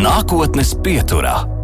Nākotnes pieturā.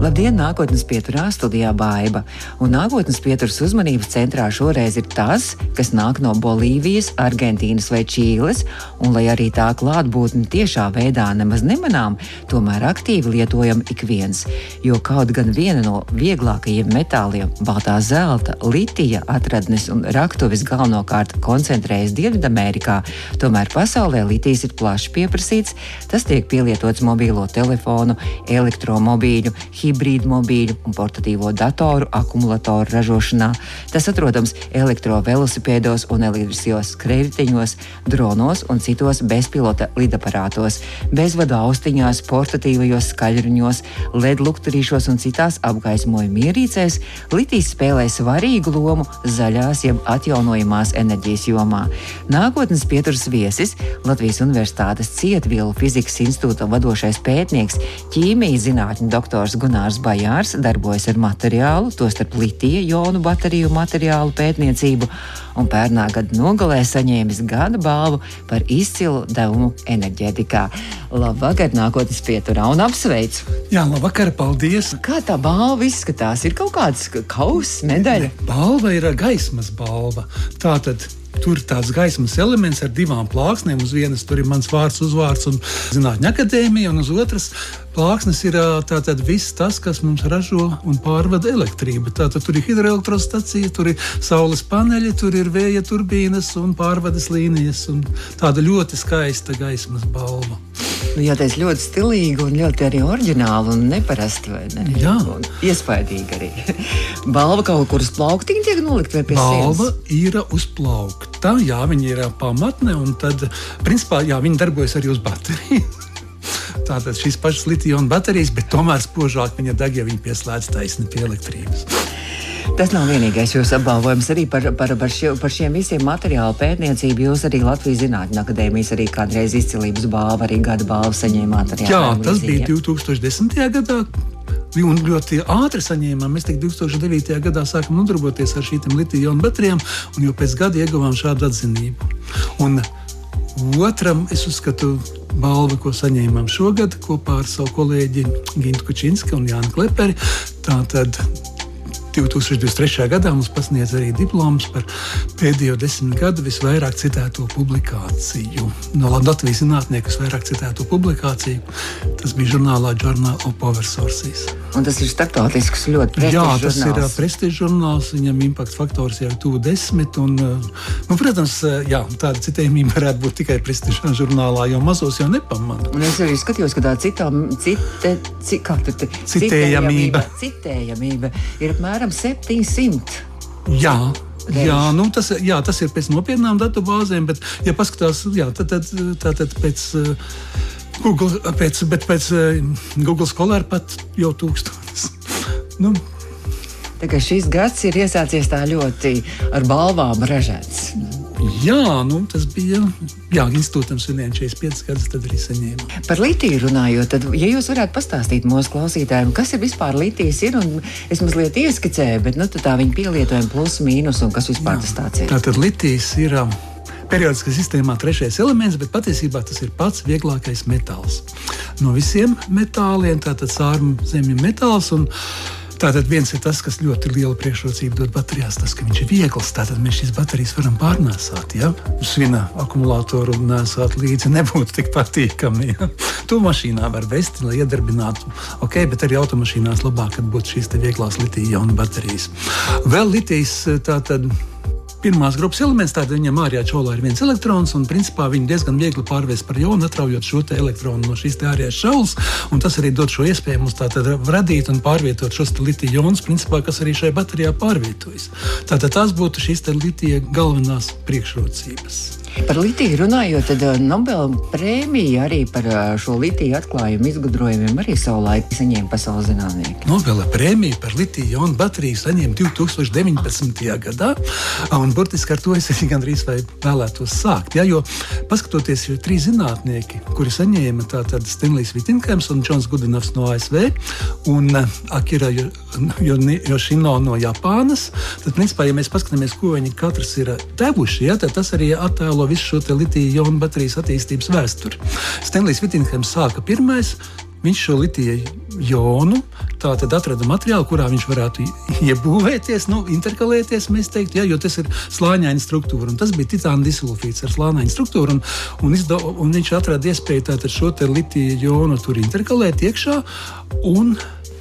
Labdien, nākotnes pieturā studijā Baiva. Un nākotnes pieturas uzmanības centrā šoreiz ir tas, kas nāk no Bolīvijas, Argentīnas vai Čīles, un lai arī tā klātbūtne tiešā veidā nemaz nemanām, tomēr aktīvi lietojam ik viens. Jo kaut gan viena no vieglākajiem metāliem, baltā zelta, litija atradnes un raktuves galvenokārt koncentrējas Dienvidamerikā, tomēr pasaulē litijas ir plaši pieprasīts, tas tiek pielietots mobīlo telefonu, elektromobīļu, hibrīdmobīļu un portatīvo datoru akumulatoru ražošanā. Tas atrodams elektrovelosipēdos un elektriskajos skrējējiņos, dronos un citos bezpilota lidaparātos, bezvadu austiņās, portatīvajos skaļruņos, LED lukturīšos un citās apgaismojuma ierīcēs. Litīs spēlē svarīgu lomu zaļās jeb atjaunojamās enerģijas jomā. Nākotnes pieturas viesis Latvijas Universitātes Cietvielu fizikas institūta vadošais pētnieks, ķīmijas zinātņu doktors Gunārs. Gunārs Bajārs darbojas ar materiālu, tostarp litija jonu bateriju materiālu pētniecību, un pērnā gada nogalē saņēmis gada balvu par izcilu devumu enerģētikā. Labvakar, nākotnes pieturā un apsveicu! Jā, labvakar, paldies! Kā tā balva izskatās? Ir kaut kāds kausa medaļa? Balva ir gaismas balva. Tātad Tur ir tāds gaismas elements ar divām plāksnēm. Uz vienas tur ir mans vārds, uzvārds un zinātņu akadēmija, un uz otras plāksnes ir tātad viss tas, kas mums ražo un pārvada elektrību. Tātad tur ir hidroelektrostacija, tur ir saules paneļi, tur ir vēja turbīnas un pārvades līnijas. Un tāda ļoti skaista gaismas balva. Nu, jā, tas ļoti stilīgi un ļoti arī oriģināli un neparasti. Ne? Jā, un iespaidīgi arī. Balva kaut kur uz plauktiņa tiek nolikt vai pie Balva sienas? ir uz plaukta, jā, viņi ir pamatne un tad, principā, jā, viņi darbojas arī uz bateriju. Tātad šīs pašas litija baterijas, bet tomēr spožāk viņa deg, ja viņi pieslēdz taisni pie elektrības. Tas nav vienīgais jūsu apbalvojums arī par, par, par, šie, par šiem visiem materiālu pētniecību. Jūs arī Latvijas Zinātņu akadēmijas arī kādreiz izcilības balvu, arī gada balvu saņēmāt. Jā, tas bija 2010. gadā. Un ļoti ātri saņēmām. Mēs 2009. gadā sākām nodarboties ar šīm litiju-ionu baterijām, un jau pēc gada ieguvām šādu atzinību. Un otram, es uzskatu, balva, ko saņēmām šogad kopā ar savu kolēģi Gintu Kučinsku un Jānu Kleperi. Tātad 2023. gadā mums pasniedz arī diploms par pēdējo desmit gadu visvairāk citēto publikāciju. No Latvijas zinātnieku visvairāk citēto publikāciju tas bija žurnālā Journal of Power Sources. Un tas ir starptautisks, ļoti prestižs. Jā, tas ir prestižs žurnāls. Viņam impakts faktors jau ir tuvu desmit. Un, nu, protams, jā, tāda citējumība varētu būt tikai prestižā žurnālā, jo mazos jau nepamanā. Un es arī skatījos, ka tā citā, cite, cik, te, citējamība. citējamība ir apmēram 700. Jā. Jā, nu tas, jā, tas ir pēc nopietnām datubāzēm, bet, ja paskatās, jā, tad, tad, tad, tad pēc. Uh, Google, pēc, bet pēc uh, Google skolēra pat jau tūkstotis. nu. Šis gads ir iesācies tā ļoti ar balvām ražēts. Jā, nu, tas bija jā, institūtam svinējot 45 gadus, tad arī saņēma. Par litiju runājot, tad, ja jūs varētu pastāstīt mūsu klausītājiem, kas ir vispār litijas, ir, un es mazliet ieskicēju, bet nu, tā viņa pielietojuma plus mīnus un kas vispār jā. tas tāds ir. Tātad litijas ir. Um, periodiskā sistēmā trešais elements, bet patiesībā tas ir pats vieglākais metāls. No visiem metāliem, tātad sārmu zemju metāls. Un, Tātad viens ir tas, kas ļoti lielu priekšrocību dod baterijās, tas, ka viņš ir viegls. Tātad mēs šīs baterijas varam pārnēsāt. Ja? Uz viena akumulātora nesāt līdzi nebūtu tik patīkami. Ja? To mašīnā var vest, lai iedarbinātu. Ok, bet arī automašīnās labāk, kad būtu šīs vieglās litija un baterijas. Vēl litijas tātad pirmās grupas elements. Tātad viņam ārējā čolā ir viens elektrons, un principā viņi diezgan viegli pārvērst par jonu, atraujot šo elektronu no šīs ārējās šaulas. Tas arī dod šo iespēju mums radīt un pārvietot šos litiju ionus, principā, kas arī šajā baterijā pārvietojas. Tātad tās būtu šīs litija galvenās priekšrocības. Par litiju runājot, tad uh, Nobela prēmija arī par uh, šo litiju atklājumu izgudrojumiem arī savulaik saņēma pasaules zinātnieki. Nobela prēmiju par litiju un bateriju saņēma 2019. gadā, un burtiski ar to es arī gandrīz vēlētos sākt. Ja, jo paskatoties, ir trīs zinātnieki, kuri saņēma tātad Stanlijs Vitinkēms un Džons Gudinovs no ASV un uh, Akira Yoshino no Japānas, tad, principā, ja mēs paskatāmies, ko viņi katrs ir devuši, ja, tad tas arī attēlo paralēlo visu šo litiju-jonu baterijas attīstības vēsturi. Stenlijs Vitinhems sāka pirmais. Viņš šo litiju jonu atrada materiālu, kurā viņš varētu iebūvēties, nu, interkalēties, teiktu, ja, jo tas ir slāņaina struktūra. Tas bija titāna disulfīts ar slāņaina struktūru. Un, un, izdo, un viņš atrada iespēju šo litiju jonu tur interkalēt iekšā. Un,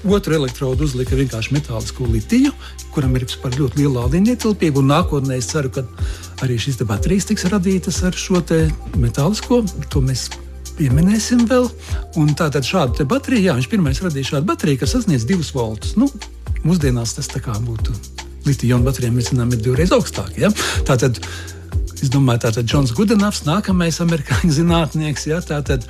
Otru elektrodu uzlika vienkārši metālisko litiju, kuram ir ļoti liela lādiņa ietilpība. Nākotnē es ceru, ka arī šīs baterijas tiks radītas ar šo metālisko. To mēs pieminēsim vēl. Un tātad šādu bateriju, jā, viņš pirmais radīja šādu bateriju, kas sasniedz 2 voltus. Nu, mūsdienās tas būtu litija-ionu baterijām, mēs zinām, ir divreiz augstāk. Ja? Tātad, es domāju, tātad Džons Gudenavs, nākamais amerikāņu zinātnieks, ja? tātad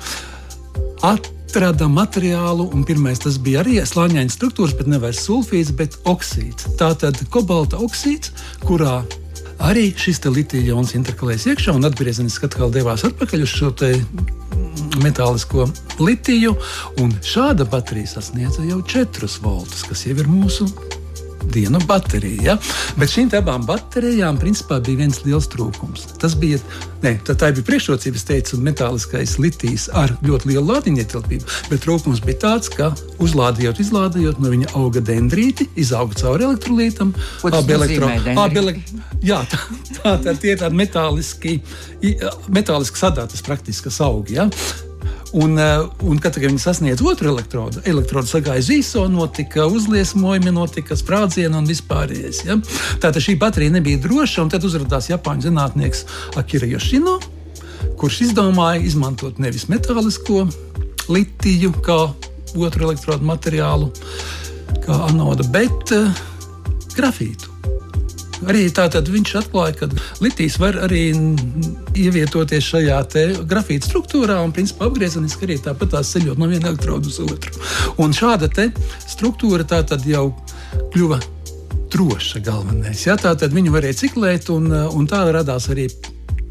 atrada materiālu, un pirmais tas bija arī slāņains struktūras, bet nevis sulfīds, bet oksīds. Tātad kobalta oksīds, kurā arī šis litija-jons interkalējas iekšā un atgriezeniski atkal devās atpakaļ uz šo metālisko litiju. Šāda baterija sasniedza jau 4 voltus, kas jau ir mūsu dienu baterija. Ja? Bet šīm abām baterijām principā bija viens liels trūkums. Tas bija, ne, tā, tā bija priekšrocība, es teicu, metāliskais litijs ar ļoti lielu lādiņu ietilpību. Bet trūkums bija tāds, ka uzlādējot, izlādējot, no viņa auga dendrīti, izauga cauri elektrolītam. Abi elektro, abi ele, jā, tā, tā, tā, tie ir tādi metāliski, metāliski sadātas praktiskas augi. Ja? Un, eh, un kad viņi sasniedz otru elektrodu, elektrodu sagāja zīso, notika uzliesmojumi, notika sprādzieni un vispārējais. Ja? Tātad šī baterija nebija droša, un tad uzrādījās Japāņu zinātnieks Akira Yoshino, kurš izdomāja izmantot nevis metālisko litiju kā otru elektrodu materiālu, kā anodu, bet uh, grafītu. Arī tātad viņš atklāja, ka litijs var arī ievietoties šajā grafīta struktūrā un principā apgriezeniski arī tāpat tās ceļot no viena elektroda uz otru. Un šāda struktūra tātad jau kļuva droša galvenais. Ja? Tātad viņu varēja ciklēt, un, un tā radās arī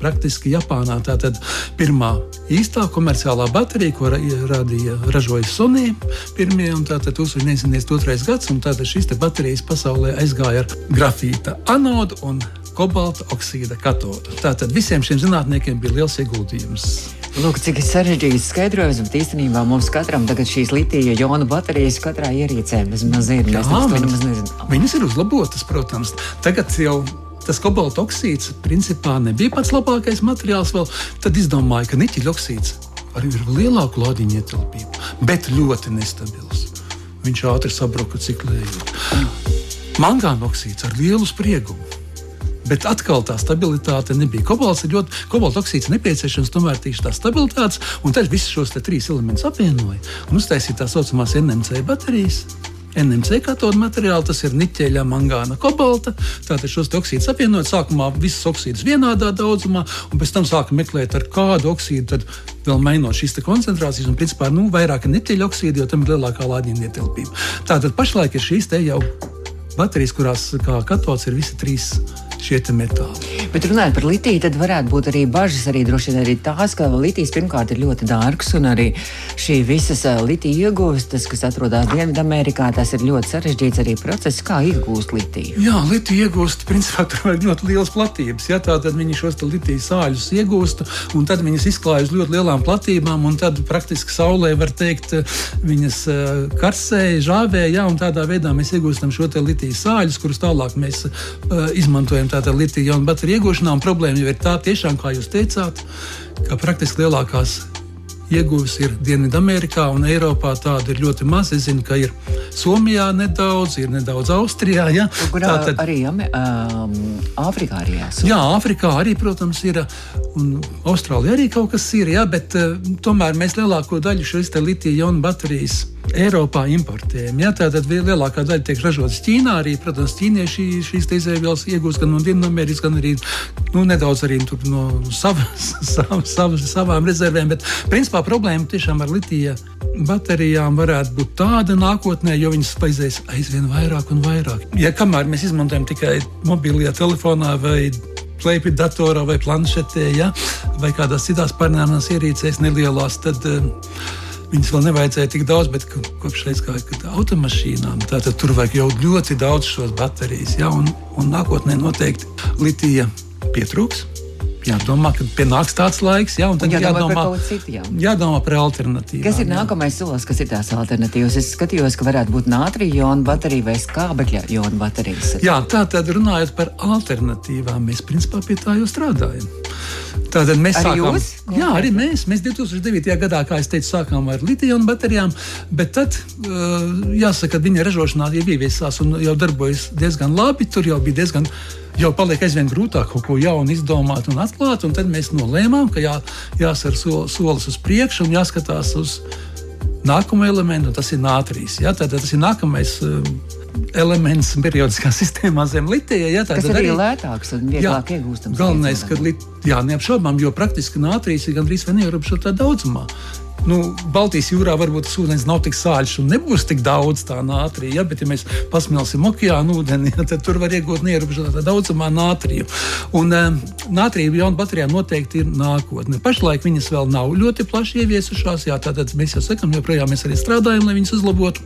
praktiski Japānā. Tātad pirmā īstā komerciālā baterija, ko radīja, ražoja Sony, pirmie, un tātad 1902. gads, un tātad šīs baterijas pasaulē aizgāja ar grafīta anodu un kobalta oksīda katodu. Tātad visiem šiem zinātniekiem bija liels ieguldījums. Lūk, cik sarežģīts skaidrojums, bet īstenībā mums katram tagad šīs litija jona baterijas katrā ierīcē vismaz ir. Jā, viņas, viņas ir uzlabotas, protams. Tagad jau tas kobalta oksīds principā nebija pats labākais materiāls. Vēl. Tad izdomāja, ka niķeļa oksīds arī ir lielāku lādiņu ietilpību, bet ļoti nestabils. Viņš ātri sabruka ciklējot. Mangāna oksīds ar lielu spriegumu. Bet atkal tā stabilitāte nebija. Kobalts ir ļoti, kobalta oksīds nepieciešams, tomēr tieši tā stabilitāte, un tad visus šos trīs elementus apvienoja un uztaisīja tā saucamās NMC baterijas. NMC katodu materiālu, tas ir niķeļa, mangāna, kobalta. Tātad šos oksīdus apvienot, sākumā visus oksīdus vienādā daudzumā, un pēc tam sākam meklēt, ar kādu oksīdu vēl mainot šīs koncentrācijas. Un, principā, nu, vairāk niķeļa oksīdu, jo tam ir lielākā lādiņa ietilpība. Tātad pašlaik ir šīs te jau baterijas, kurās kā katods ir visi trīs šie metāli. Bet runājot par litiju, tad varētu būt arī bažas, arī droši vien arī tās, ka litijas pirmkārt ir ļoti dārgs un arī šī visas litija iegūstas, kas atrodas Dienvidamerikā, tas ir ļoti sarežģīts arī process, kā iegūst litiju. Jā, litiju iegūst, principā tur vajag ļoti liels platības. Ja, tā tad viņi šos litiju sāļus iegūst un tad viņas izklāj uz ļoti lielām platībām un tad praktiski saulē var teikt, viņas karsē, žāvē, ja, un tādā veidā mēs iegūstam šo litiju sāļus, kurus tālāk mēs uh, izmantojam tātad litija-ionu bateriju iegūšanā. Problēma jau ir tā, tiešām, kā jūs teicāt, ka praktiski lielākās ieguves ir Dienvidamerikā un Eiropā. Tāda ir ļoti maz. Es zinu, ka ir Somijā nedaudz, ir nedaudz Austrijā. Ja? Kurā Tātad, arī um, Āfrikā arī esmu. Jā, Āfrikā arī, protams, ir. Un Austrālijā arī kaut kas ir, ja? bet uh, tomēr mēs lielāko daļu šīs litija-ionu baterijas Eiropā importējam. Ja, tātad lielākā daļa tiek ražotas Ķīnā. Arī, protams, ķīnieši šīs izēvielas iegūst gan no Dienvidamerikas, gan arī nu, nedaudz arī no sava, sava, sava, savām rezervēm. Bet, principā, problēma tiešām ar litija baterijām varētu būt tāda nākotnē, jo viņas spēļas aizvien vairāk un vairāk. Ja kamēr mēs izmantojam tikai mobilajā telefonā vai klēpī datorā vai planšetē, ja, vai kādās citās parnēmās ierīcēs nelielās, tad uh, Viņas vēl nevajadzēja tik daudz, bet kopš reizes automašīnām tur vajag jau ļoti daudz šos baterijas. Ja, un, un nākotnē noteikti litija pietrūks. Jādomā, ka pienāks tāds laiks, jā, un tad Un jādomā par jādomā, ko citu, jā. jādomā par alternatīvām. Kas ir jā. nākamais solis, kas ir tās alternatīvas? Es skatījos, ka varētu būt nātrija jona baterija vai skābekļa jona baterijas. Jā, tā tad runājot par alternatīvām, mēs principā pie tā jau strādājam. Tātad mēs Arī sākām, jūs? jā, arī mēs, mēs 2009. gadā, kā jau teicu, sākām ar litiju baterijām, bet tad, uh, jāsaka, viņa ražošanā jau ieviesās un jau darbojas diezgan labi. Tur jau bija diezgan, jau paliek aizvien grūtāk kaut ko jaunu izdomāt un atklāt, un tad mēs nolēmām, ka jā, jāsver so, solis uz priekšu un jāskatās uz nākamo elementu, un tas ir nātrīs. Ja? Tātad tas ir nākamais. Um, Elements periodiskā sistēmā zem litija. Ja, Tas tātad arī ir lētāks un vieglāk iegūstams. Galvenais, ka jā, neapšaubām, jo praktiski nātrīs ir gandrīz vai neierobežotā daudzumā. Nu, Baltijas jūrā varbūt tas ūdens nav tik sāļš un nebūs tik daudz tā nātrija, ja, bet, ja mēs pasmelsim okeānu ūdeni, ja, tad tur var iegūt neierobežotā daudzumā nātriju. Un um, nātrija jaunu baterijām noteikti ir nākotne. Pašlaik viņas vēl nav ļoti plaši ieviesušās, jā, tātad mēs jau sakām, joprojām mēs arī strādājam, lai viņas uzlabotu,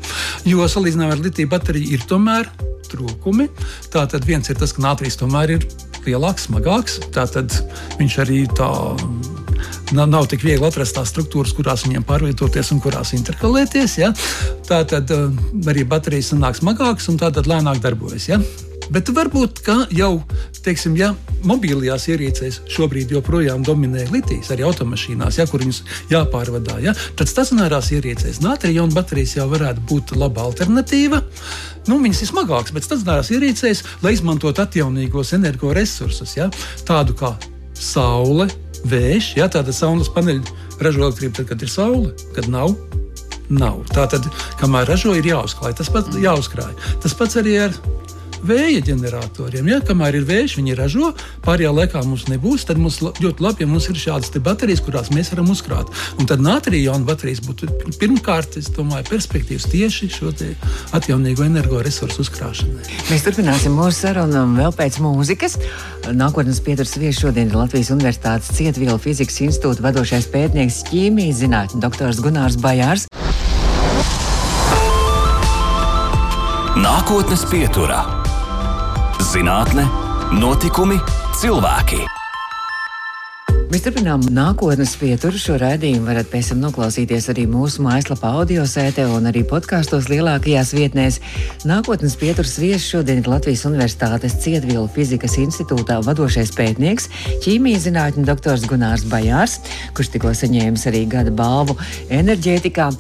jo salīdzinājumā ar litiju bateriju ir tomēr trūkumi. Tātad viens ir tas, ka nātrijas tomēr ir lielāks, smagāks, tātad viņš arī tā nav, nav tik viegli atrast tās struktūras, kurās viņiem pārvietoties un kurās interkalēties. Ja? Tā tad uh, arī baterijas nāk smagākas un tātad lēnāk darbojas. Ja? Bet varbūt jau teiksim, ja, mobilajās ierīcēs šobrīd joprojām dominē litijas, arī automašīnās, ja, kur viņas jāpārvadā. Ja, tad stacionārās ierīcēs nātrija un baterijas jau varētu būt laba alternatīva. Nu, viņas ir smagākas, bet stacionārās ierīcēs, lai izmantotu atjaunīgos energoresursus, ja, tādu kā saule, vējš, ja tāda saules paneļa ražo elektrību, tad, kad ir saule, kad nav. Nav. Tā tad, kamēr ražo, ir jāuzklāj. Tas pats jāuzkrāj. Tas pats arī ar vēja ģeneratoriem. Ja, kamēr ir vējš, viņi ražo, pārējā laikā mums nebūs. Tad mums ļoti labi, ja mums ir šādas baterijas, kurās mēs varam uzkrāt. Un tad nātrija jauna baterijas būtu pirmkārt, es domāju, perspektīvas tieši šo atjaunīgo energoresursu uzkrāšanai. Mēs turpināsim mūsu sarunu vēl pēc mūzikas. Nākotnes pieturas viesis šodien ir Latvijas Universitātes Cietvielu fizikas institūta vadošais pētnieks ķīmijas zinātņu doktors Gunārs Bajārs. Nākotnes pieturā - zinātne, notikumi, cilvēki. Mēs turpinām nākotnes pieturu. Šo raidījumu varat pēc tam noklausīties arī mūsu mājaslapā, audio sētē un arī podkāstos lielākajās vietnēs. Nākotnes pieturas viesis šodien ir Latvijas Universitātes Cietvielu fizikas institūtā vadošais pētnieks, ķīmijas zinātņu doktors Gunārs Bajārs, kurš tikko saņēmis arī gada balvu enerģētikā.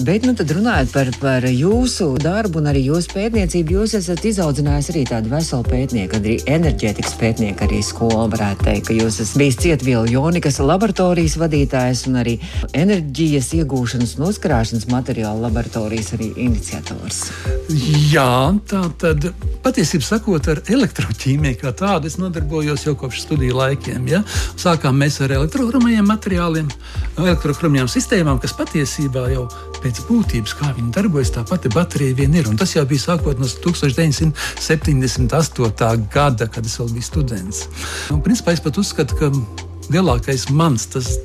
Bet, nu, tad runājot par, par jūsu darbu un arī jūsu pētniecību, jūs esat izaudzinājis arī tādu veselu pētnieku, arī enerģētikas pētnieku arī skolu, varētu teikt, ka jūs esat bijis Cietvielu Jonikas laboratorijas vadītājs un arī enerģijas iegūšanas un uzkrāšanas materiālu laboratorijas arī iniciators. Jā, tā tad patiesībā sakot, ar elektroķīmiju kā tādu es nodarbojos jau kopš studiju laikiem. Ja? Sākām mēs ar elektrohromajiem materiāliem, elektrohromajām sistēmām, kas patiesībā jau pēc būtības, kā viņi darbojas, tā pati baterija vien ir. Un tas jau bija sākot no 1978. gada, kad es vēl biju students. Un, principā, es pat uzskatu, ka lielākais mans, tas,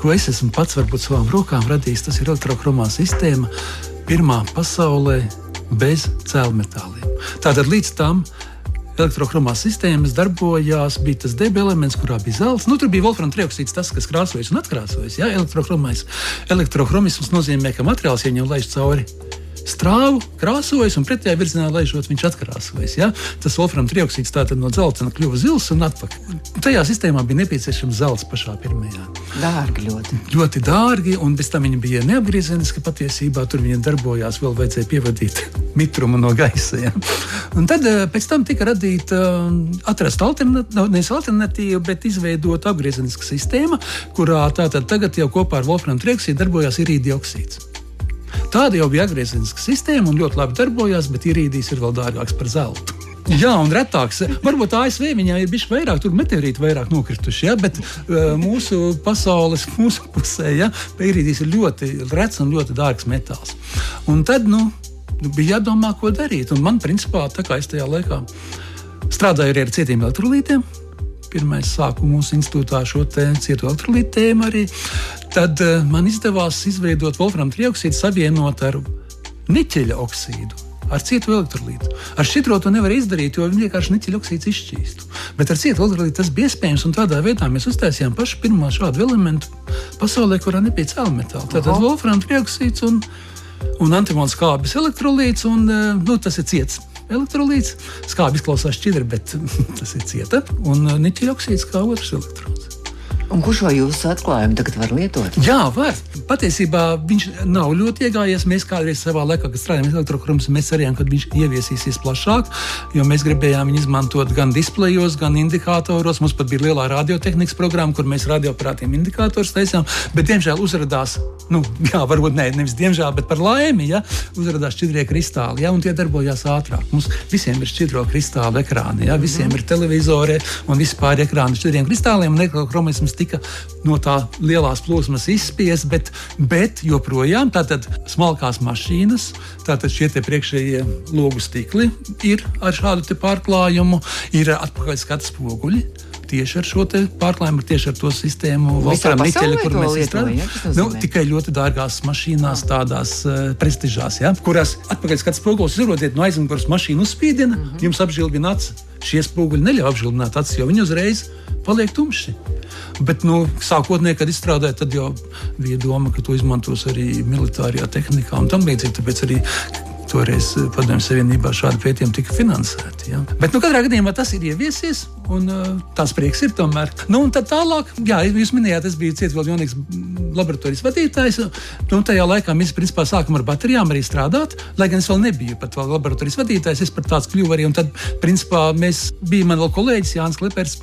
ko es esmu pats varbūt savām rokām radījis, tas ir elektrohromā sistēma, pirmā pasaulē bez cēlmetāliem. Tātad līdz tam elektrohromās sistēmas darbojās, bija tas deba elements, kurā bija zelts. Nu, tur bija volframa trioksīds, tas, kas krāsojas un atkrāsojas. Ja? Elektrohromisms nozīmē, ka materiāls ieņem laiž cauri strāvu, krāsojas un pretējā virzienā laižot, viņš atkrāsojas. Ja? Tas wolfram trioksīds tātad no dzeltena kļuva zils un atpakaļ. Tajā sistēmā bija nepieciešams zelts pašā pirmajā. Dārgi ļoti. Ļoti dārgi, un bez tam viņi bija neapgriezeniski. Patiesībā tur viņiem darbojās, vēl vajadzēja pievadīt mitrumu no gaisa. Ja? Un tad eh, pēc tam tika radīta, atrasta alternatīva, nevis alternatīva, bet izveidota apgriezeniska sistēma, kurā tātad tagad jau kopā ar wolfram trioksīdu darbojās irīdioksīds. Tāda jau bija atgriezeniska sistēma un ļoti labi darbojās, bet ierīdīs ir vēl dārgāks par zeltu. Jā, un retāks. Varbūt ASV viņai ir bijis vairāk, tur meteorīti vairāk nokrituši, ja, bet uh, mūsu pasaules, mūsu pusē, ja, ierīdīs ir ļoti rets un ļoti dārgs metāls. Un tad, nu, bija jādomā, ko darīt. Un man, principā, tā kā es tajā laikā strādāju arī ar cietiem elektrolītiem, pirmais sāku mūsu institūtā šo cietu elektrolītu tēmu arī. Tad uh, man izdevās izveidot Wolfram trioksīdu savienot ar niķeļa oksīdu. ar cietu elektrolītu. Ar šķidro to nevar izdarīt, jo vienkārši niķeļa oksīds izšķīstu. Bet ar cietu elektrolītu tas bija iespējams, un tādā veidā mēs uztaisījām pašu pirmo šādu elementu pasaulē, kurā nebija cēlā metāla. Tātad wolfram trioksīds un, un antimons kāpnes elektrolīts, un eh, nu, tas ir ciets elektrolīts. Skābi izklausās šķidri, bet tas ir cieta. Un uh, niķeļa oksīds kā otrs elektrons. Un kurš šo jūsu atklājumu tagad var lietot? Jā, var. Patiesībā viņš nav ļoti iegājies. Mēs kādreiz savā laikā, kad strādājām elektrokrāmas, mēs cerējām, ka viņš ieviesīsies plašāk, jo mēs gribējām viņu izmantot gan displejos, gan indikātoros. Mums pat bija lielā radiotehnikas programma, kur mēs radioaparātiem indikātorus taisījām. Bet, diemžēl, uzrādījās, nu, jā, varbūt ne, nevis diemžēl, bet par laimi, ja, uzrādījās šķidrie kristāli, ja, un tie darbojās ātrāk. Mums visiem ir šķidro kristālu ekrāni, ja, visiem mm. ir televizori un vispār ekrāni šķidriem kristāliem. Un elektrokrāmas tika no tā lielās plūsmas izspiesta, bet, bet joprojām tātad smalkās mašīnas, tātad šie priekšējie logu stikli ir ar šādu pārklājumu, ir atpakaļ spoguļi tieši ar šo pārklājumu, tieši ar to sistēmu, Valkām niķeļa, kur mēs strādājam. Ja, nu, tikai ļoti dārgās mašīnās, tādās uh, prestižās, ja, kurās atpakaļ skats spogulis izrotiet no aizmugures mašīnu uzspīdina, mm -hmm. jums apžilbina acis. Šie spoguļi neļauj apžilbināt acis, jo viņi uzreiz paliek tumši. Bet, nu, sākotnēji, kad izstrādāja, tad jau bija doma, ka to izmantos arī militārajā tehnikā un tam līdzīgi. Tāpēc arī toreiz Padomju Savienībā šādi pētījumi tika finansēti. Ja. Bet, nu, katrā gadījumā tas ir ieviesies. Un, uh, tās prieks ir tomēr. Nu, un tad tālāk, jā, jūs minējāt, es biju Cietvils Jonīgs laboratorijas vadītājs. Nu, tajā laikā mēs principā sākām ar baterijām arī strādāt, lai gan es vēl nebiju pat vēl laboratorijas vadītājs. Es par tāds kļuvu arī. Un tad, principā, mēs bijām man vēl kolēģis Jānis Klepers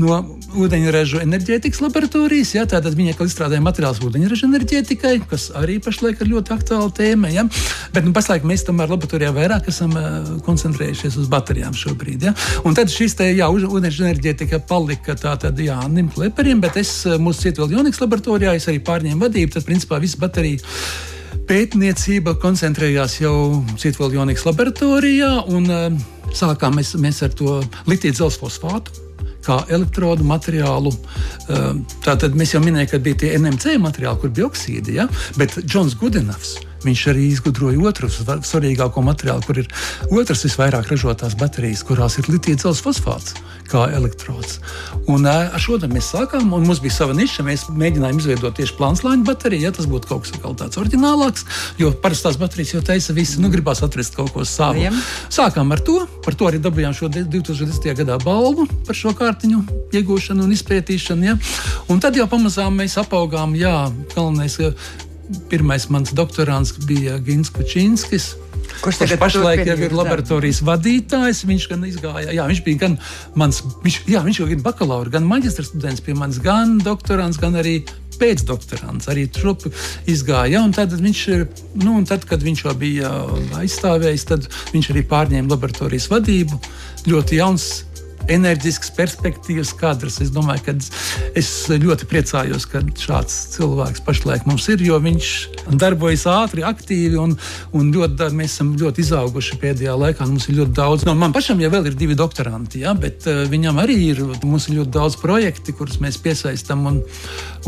no ūdeņraža enerģētikas laboratorijas. Jā, tātad viņa izstrādāja materiālus ūdeņraža enerģētikai, kas arī pašlaik ir ļoti aktuāla tēma. Ja? Bet nu, pašlaik mēs tomēr laboratorijā vairāk esam uh, koncentrējušies uz baterijām šobrīd. Ja? Un tad šis te, jā, ūdeņraža enerģētika palika tātad Jānim Kleperim, bet es uh, mūsu Cietvielu Joniks laboratorijā es arī pārņēmu vadību. Tad, principā, viss baterija pētniecība koncentrējās jau Cietvielu Joniks laboratorijā un uh, sākām mēs, mēs ar to litiju dzelzceļa fosfātu kā elektrodu materiālu. Tātad mēs jau minējām, ka bija tie NMC materiāli, kur bija oksīdi, ja? bet Džons Gudenovs Viņš arī izgudroja otru svarīgāko materiālu, kur ir otrs visvairāk ražotās baterijas, kurās ir litijas fosfāts kā elektrods. Un ar šo mēs sākām, un mums bija sava niša. Mēs mēģinājām izveidot tieši plānslāņu bateriju, ja tas būtu kaut kas tāds oriģinālāks, jo parastās baterijas jau taisa visi, nu gribās atrast kaut ko savu. Sākām ar to, par to arī dabūjām šo 2010. gadā balvu par šo kārtiņu iegūšanu un izpētīšanu. Ja? Un tad jau pamazām mēs apaugām, jā, galvenais pirmais mans doktorants bija Gins Kučinskis. Kurš tagad pašlaik jau ir laboratorijas vadītājs? Viņš gan izgāja, jā, viņš bija gan mans, viņš, jā, viņš ir bakalaura, gan maģistra students pie manis, gan doktorants, gan arī pēcdoktorants. Arī tur izgāja. Ja, tad, viņš, nu, tad, kad viņš jau bija aizstāvējis, tad viņš arī pārņēma laboratorijas vadību. Ļoti jauns enerģisks, perspektīvas kadrs. Es domāju, ka es ļoti priecājos, ka šāds cilvēks pašlaik mums ir, jo viņš darbojas ātri, aktīvi un, un ļoti, mēs esam ļoti izauguši pēdējā laikā. Mums ir ļoti daudz, no man pašam jau ir divi doktoranti, ja, bet uh, viņam arī ir, mums ir ļoti daudz projekti, kurus mēs piesaistām, un,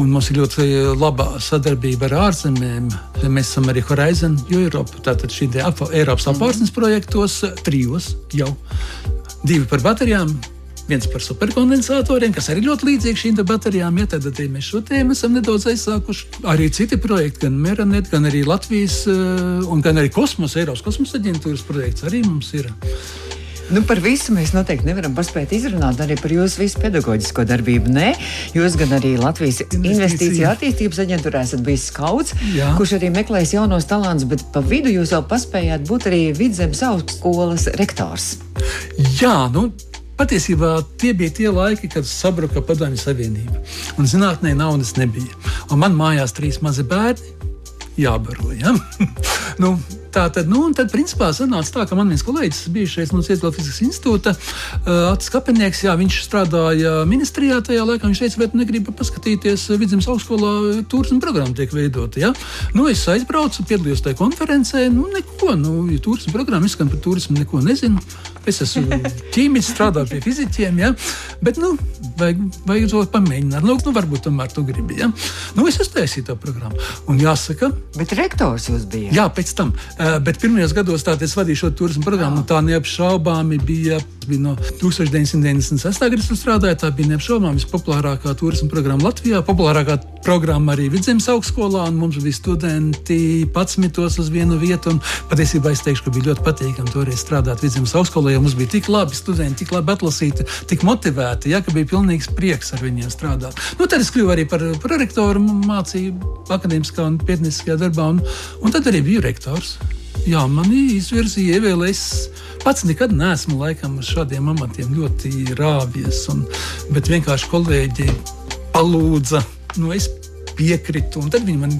un mums ir ļoti laba sadarbība ar ārzemēm. Mēs esam arī Horizon Europe, tātad šī Eiropas apvārsnes projektos trijos jau. Divi par baterijām, viens par superkondensatoriem, kas arī ļoti līdzīgi šīm baterijām. Ja, tad, tad mēs šo tēmu esam nedaudz aizsākuši. Arī citi projekti, gan Meranet, gan arī Latvijas, eh, un gan arī kosmosa, Eiropas kosmosa aģentūras projekts arī mums ir. Nu, par visu mēs noteikti nevaram paspēt izrunāt, arī par jūsu visu pedagoģisko darbību. Nē, jūs gan arī Latvijas Investīcija attīstības aģentūrā esat bijis skauts, Jā. kurš arī meklēs jaunos talantus, bet pa vidu jūs vēl paspējāt būt arī Vidzemes augstskolas rektors. Jā, nu, Patiesībā tie bija tie laiki, kad sabruka Padomju Savienība. Un zinātnē naudas nebija. Un man mājās trīs mazi bērni jābaro. Ja? nu, Tā tad, nu, tad, principā, sanāca tā, ka man viens kolēģis, bijušais no Cietuvas fizikas institūta, uh, Atis Kapenieks, jā, viņš strādāja ministrijā tajā laikā. Viņš teica, vai tu negribi paskatīties Vidzemes augstskolā turisma programma tiek veidota. Ja? Nu, es aizbraucu, piedalījos tajā konferencē, nu, neko, nu, ja turisma programma izskan par turismu, neko nezinu. Es esmu ķīmijs, strādāju pie fizikiem, ja? bet nu, vajag, vajag to pamēģināt. Nu, nu, varbūt tomēr tu gribi. Ja? Nu, es uztaisīju to programmu. Un jāsaka, bet rektors jūs bijāt. Jā, pēc tam. Uh, bet pirmajos gados tā es vadīju šo turismu programmu. Tā neapšaubāmi bija, no 1996. gada, kad strādāju. Tā bija neapšaubāmi vispopulārākā turismu programma Latvijā. Populārākā programma arī Vidzemes augstskolā. Mums bija studenti 11 uz vienu vietu. Patiesībā es teikšu, ka bija ļoti patīkami toreiz strādāt Vidzemes augstskolā jo mums bija tik labi studenti, tik labi atlasīti, tik motivēti, ja, ka bija pilnīgs prieks ar viņiem strādāt. Nu, tad es kļuvu arī par prorektoru, mācību akadēmiskā un pētnieciskajā darbā, un, un tad arī biju rektors. Jā, mani izvirzīja, ievēlēja. Es pats nekad neesmu laikam uz šādiem amatiem ļoti rāvies, un, bet vienkārši kolēģi palūdza. Nu, es piekritu, un tad viņi man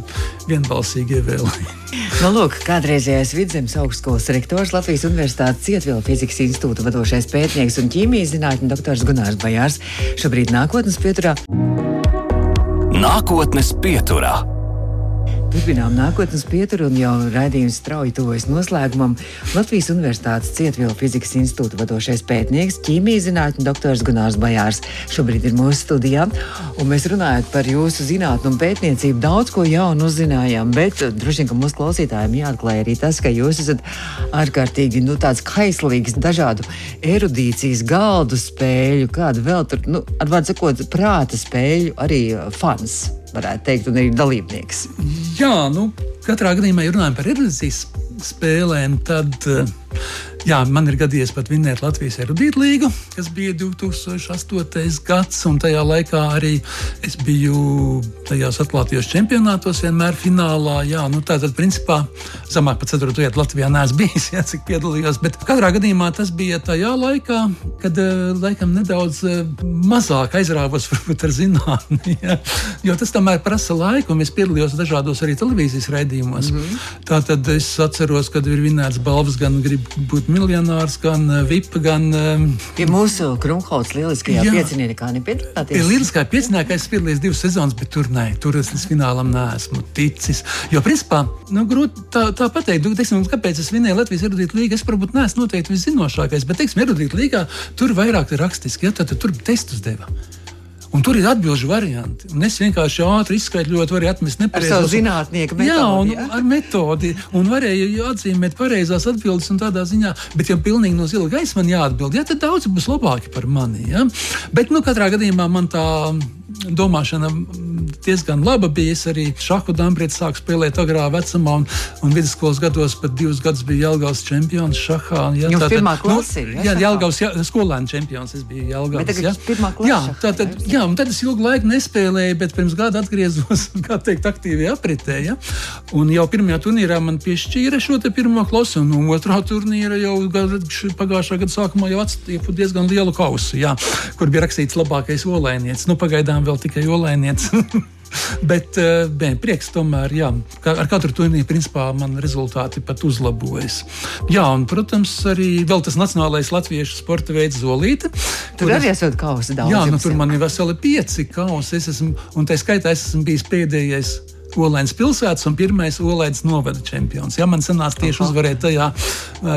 vienbalsīgi ievēlēja. Nu, lūk, kādreizējais vidzemes augstskolas rektors Latvijas Universitātes Cietvila fizikas institūta vadošais pētnieks un ķīmijas zinātņu doktors Gunārs Bajārs šobrīd nākotnes pieturā. Nākotnes pieturā. Turpinām nākotnes pieturu un jau raidījums strauji tuvojas noslēgumam. Latvijas Universitātes Cietvielu fizikas institūta vadošais pētnieks, ķīmijas zinātņu doktors Gunārs Bajārs šobrīd ir mūsu studijā. Un mēs runājam par jūsu zinātnu un pētniecību. Daudz ko jaunu uzzinājām, bet eh, droši vien, ka mūsu klausītājiem jāatklāj arī tas, ka jūs esat ārkārtīgi nu, kaislīgs dažādu erudīcijas galdu spēļu, kādu vēl tur, nu, ar vārdu sakot, prāta spēļu arī fans varētu teikt, un arī dalībnieks. Jā, nu, katrā gadījumā, ja runājam par erudīcijas spēlēm, tad uh, Jā, man ir gadījies pat vinēt Latvijas erudītu līgu, kas bija 2008. gads, un tajā laikā arī es biju tajos atklātajos čempionātos vienmēr finālā. Jā, nu tā tad principā zemāk par 4. vietu Latvijā neesmu bijis, jā, cik piedalījos, bet katrā gadījumā tas bija tajā laikā, kad eh, laikam nedaudz eh, mazāk aizrāvos varbūt ar zinātni, jā, jo tas tomēr prasa laiku, un es piedalījos dažādos arī televīzijas raidījumos. Mm -hmm. Tā tad es atceros, kad ir vinēts balvas gan grib būt miljonārs, gan uh, VIP, gan. Um, Pie mūsu Krumhauts lieliskajā pieciniekā nepiedalāties. Pie lieliskā pieciniekā es piedalījos divas sezonas, bet tur nē, tur es līdz finālam neesmu ticis. Jo, principā, nu, grūti tā, tā pateikt, nu, teiksim, kāpēc es vinēju Latvijas erudītu līgu. Es varbūt neesmu noteikti viszinošākais, bet, teiksim, erudītu līgā tur vairāk ir rakstiski, ja tad tur testus deva. Un tur ir atbildžu varianti. Un es vienkārši ātri izskaidroju, varu atmest nepareizo zinātnieku metodi. Jā, un jā? ar metodi. Un varēju atzīmēt pareizās atbildes un tādā ziņā, bet ja pilnīgi no zila gaisa man jāatbild, ja, tad daudz būs labāki par mani. Ja? Bet, nu, katrā gadījumā man tā domāšana diezgan laba bija. Es arī šādu dambrietu sāku spēlēt agrā vecumā, un, un vidusskolas gados pat divus gadus biju Jālgavas čempions šahā. Jā, tā ir pirmā klase. Nu, jā, Jālgavas jā, skolēnu čempions. Es biju Jālgavas. Jā, pirmā klase. Jā, tā tad, jā, un tad es ilgu laiku nespēlēju, bet pirms gada atgriezos, kā teikt, aktīvi apritē. Ja? Un jau pirmajā turnīrā man piešķīra šo pirmo klasu, un no otrā turnīra jau pagājušā gada sākumā jau atstāja diezgan lielu kausu, jā, kur bija rakstīts labākais olēnietis. Nu, pagaidām vēl tikai olēnietis. Bet bē, eh, prieks tomēr, jā, ar katru turnīru principā man rezultāti pat uzlabojas. Jā, un, protams, arī vēl tas nacionālais latviešu sporta veids Zolīte. Tur arī esat kausi daudz. Jā, nu, tur man ir veseli pieci kausi, es esmu, un tā skaitā es esmu bijis pēdējais Olēnas pilsētas un pirmais Olēnas novada čempions. Ja, man sanāca tieši uzvarēt tajā,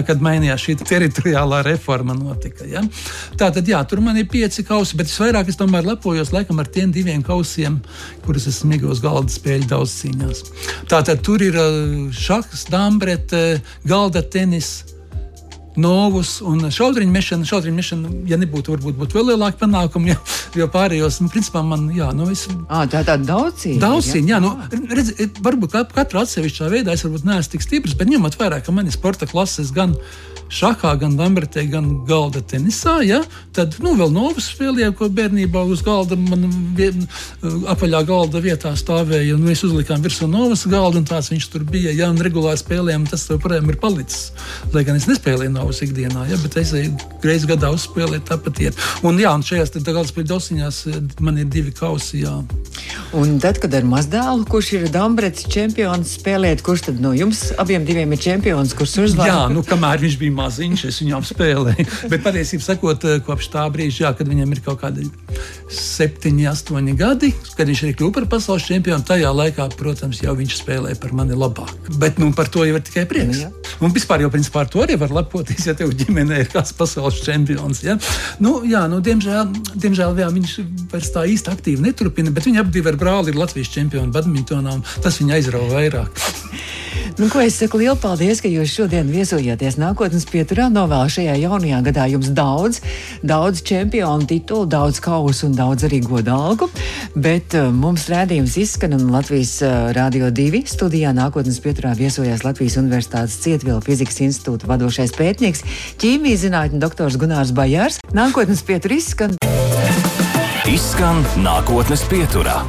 kad mainījās šī teritoriālā reforma. Notika, ja. Tā tad, jā, tur man ir pieci kausi, bet visvairāk es tomēr lepojos laikam ar tiem diviem kausiem, kurus esmu iegūmis galda spēļu daudz cīņās. Tā tad tur ir šachs, dambrete, galda tenis novus un šautriņu mešana. Šautriņu mešana, ja nebūtu, varbūt būtu vēl lielāka panākuma, jo, jo pārējos, nu, principā, man, jā, nu, es. À, tā ir tāda daudzcīņa. Daudzcīņa, jā, nu, redz, varbūt katra atsevišķā veidā es varbūt neesmu tik stiprs, bet ņemot vērā, ka man ir sporta klases gan šahā, gan lambertē, gan galda tenisā. Ja? Tad nu, vēl novas spēlēja, ko bērnībā uz galda, man vien, apaļā galda vietā stāvēja. Mēs uzlikām virsū novas galdu, un tāds viņš tur bija. Ja, un regulāri spēlējām, tas joprojām ir palicis. Lai gan es nespēlēju novas ikdienā, ja? bet es reizes gadā uzspēlēju tāpat. Iet. Un, jā, un šajās galda spēļu dosiņās eh, man ir divi kausi. Jā. Un tad, kad ar mazdēlu, kurš ir Dambrets čempions, spēlēt, kurš tad no jums abiem ir čempions, kurš uzvar? Jā, nu kamēr viņš bija maziņš, es viņam spēlēju. Bet patiesībā sakot, eh, kopš tā brīža, jā, kad viņam ir kaut kādi septiņi, astoņi gadi, kad viņš arī kļuva par pasaules čempionu, tajā laikā, protams, jau viņš spēlēja par mani labāk. Bet nu, par to jau ir tikai prieks. Jā. Un vispār jau principā ar to arī var lepoties. Nepatīk, ja tev ģimenē ir kāds pasaules čempions. Ja? Nu, jā, nu, diemžēl, diemžēl jā, viņš vairs tā īsti aktīvi neturpina, bet viņi abi ar brāli ir Latvijas čempioni badmintonā, tas viņa aizrauga vairāk. Nu, ko es saku lielu paldies, ka jūs šodien viesojāties nākotnes pieturā. Novēlu šajā jaunajā gadā jums daudz, daudz čempionu titulu, daudz kausu un daudz arī godalgu. Bet uh, mums rādījums izskan un Latvijas uh, Rādio 2 studijā nākotnes pieturā viesojās Latvijas Universitātes Cietvielu fizikas institūta vadošais pētnieks, ķīmijas zinātņu doktors Gunārs Bajārs. Nākotnes pietur izskan. Izskan nākotnes pieturā.